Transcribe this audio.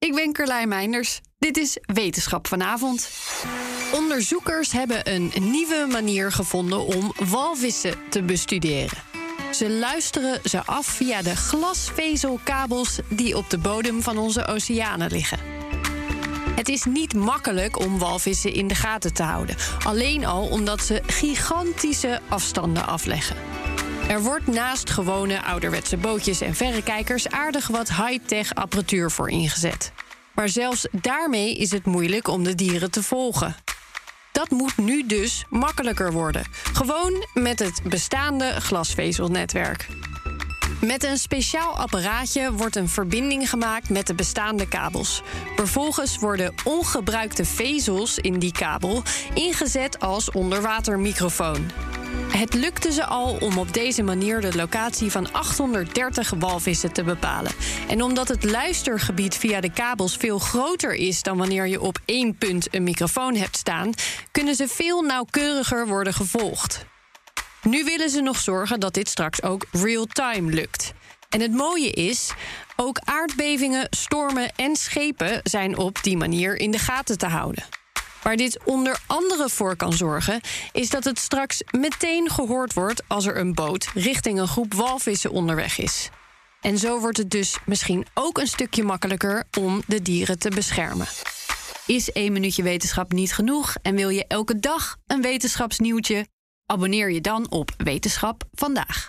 Ik ben Carlijn Meinders. Dit is Wetenschap vanavond. Onderzoekers hebben een nieuwe manier gevonden om walvissen te bestuderen. Ze luisteren ze af via de glasvezelkabels die op de bodem van onze oceanen liggen. Het is niet makkelijk om walvissen in de gaten te houden. Alleen al omdat ze gigantische afstanden afleggen. Er wordt naast gewone ouderwetse bootjes en verrekijkers aardig wat high-tech apparatuur voor ingezet. Maar zelfs daarmee is het moeilijk om de dieren te volgen. Dat moet nu dus makkelijker worden. Gewoon met het bestaande glasvezelnetwerk. Met een speciaal apparaatje wordt een verbinding gemaakt met de bestaande kabels. Vervolgens worden ongebruikte vezels in die kabel ingezet als onderwatermicrofoon. Het lukte ze al om op deze manier de locatie van 830 walvissen te bepalen. En omdat het luistergebied via de kabels veel groter is dan wanneer je op één punt een microfoon hebt staan, kunnen ze veel nauwkeuriger worden gevolgd. Nu willen ze nog zorgen dat dit straks ook real-time lukt. En het mooie is, ook aardbevingen, stormen en schepen zijn op die manier in de gaten te houden. Waar dit onder andere voor kan zorgen, is dat het straks meteen gehoord wordt als er een boot richting een groep walvissen onderweg is. En zo wordt het dus misschien ook een stukje makkelijker om de dieren te beschermen. Is één minuutje wetenschap niet genoeg en wil je elke dag een wetenschapsnieuwtje? Abonneer je dan op Wetenschap vandaag.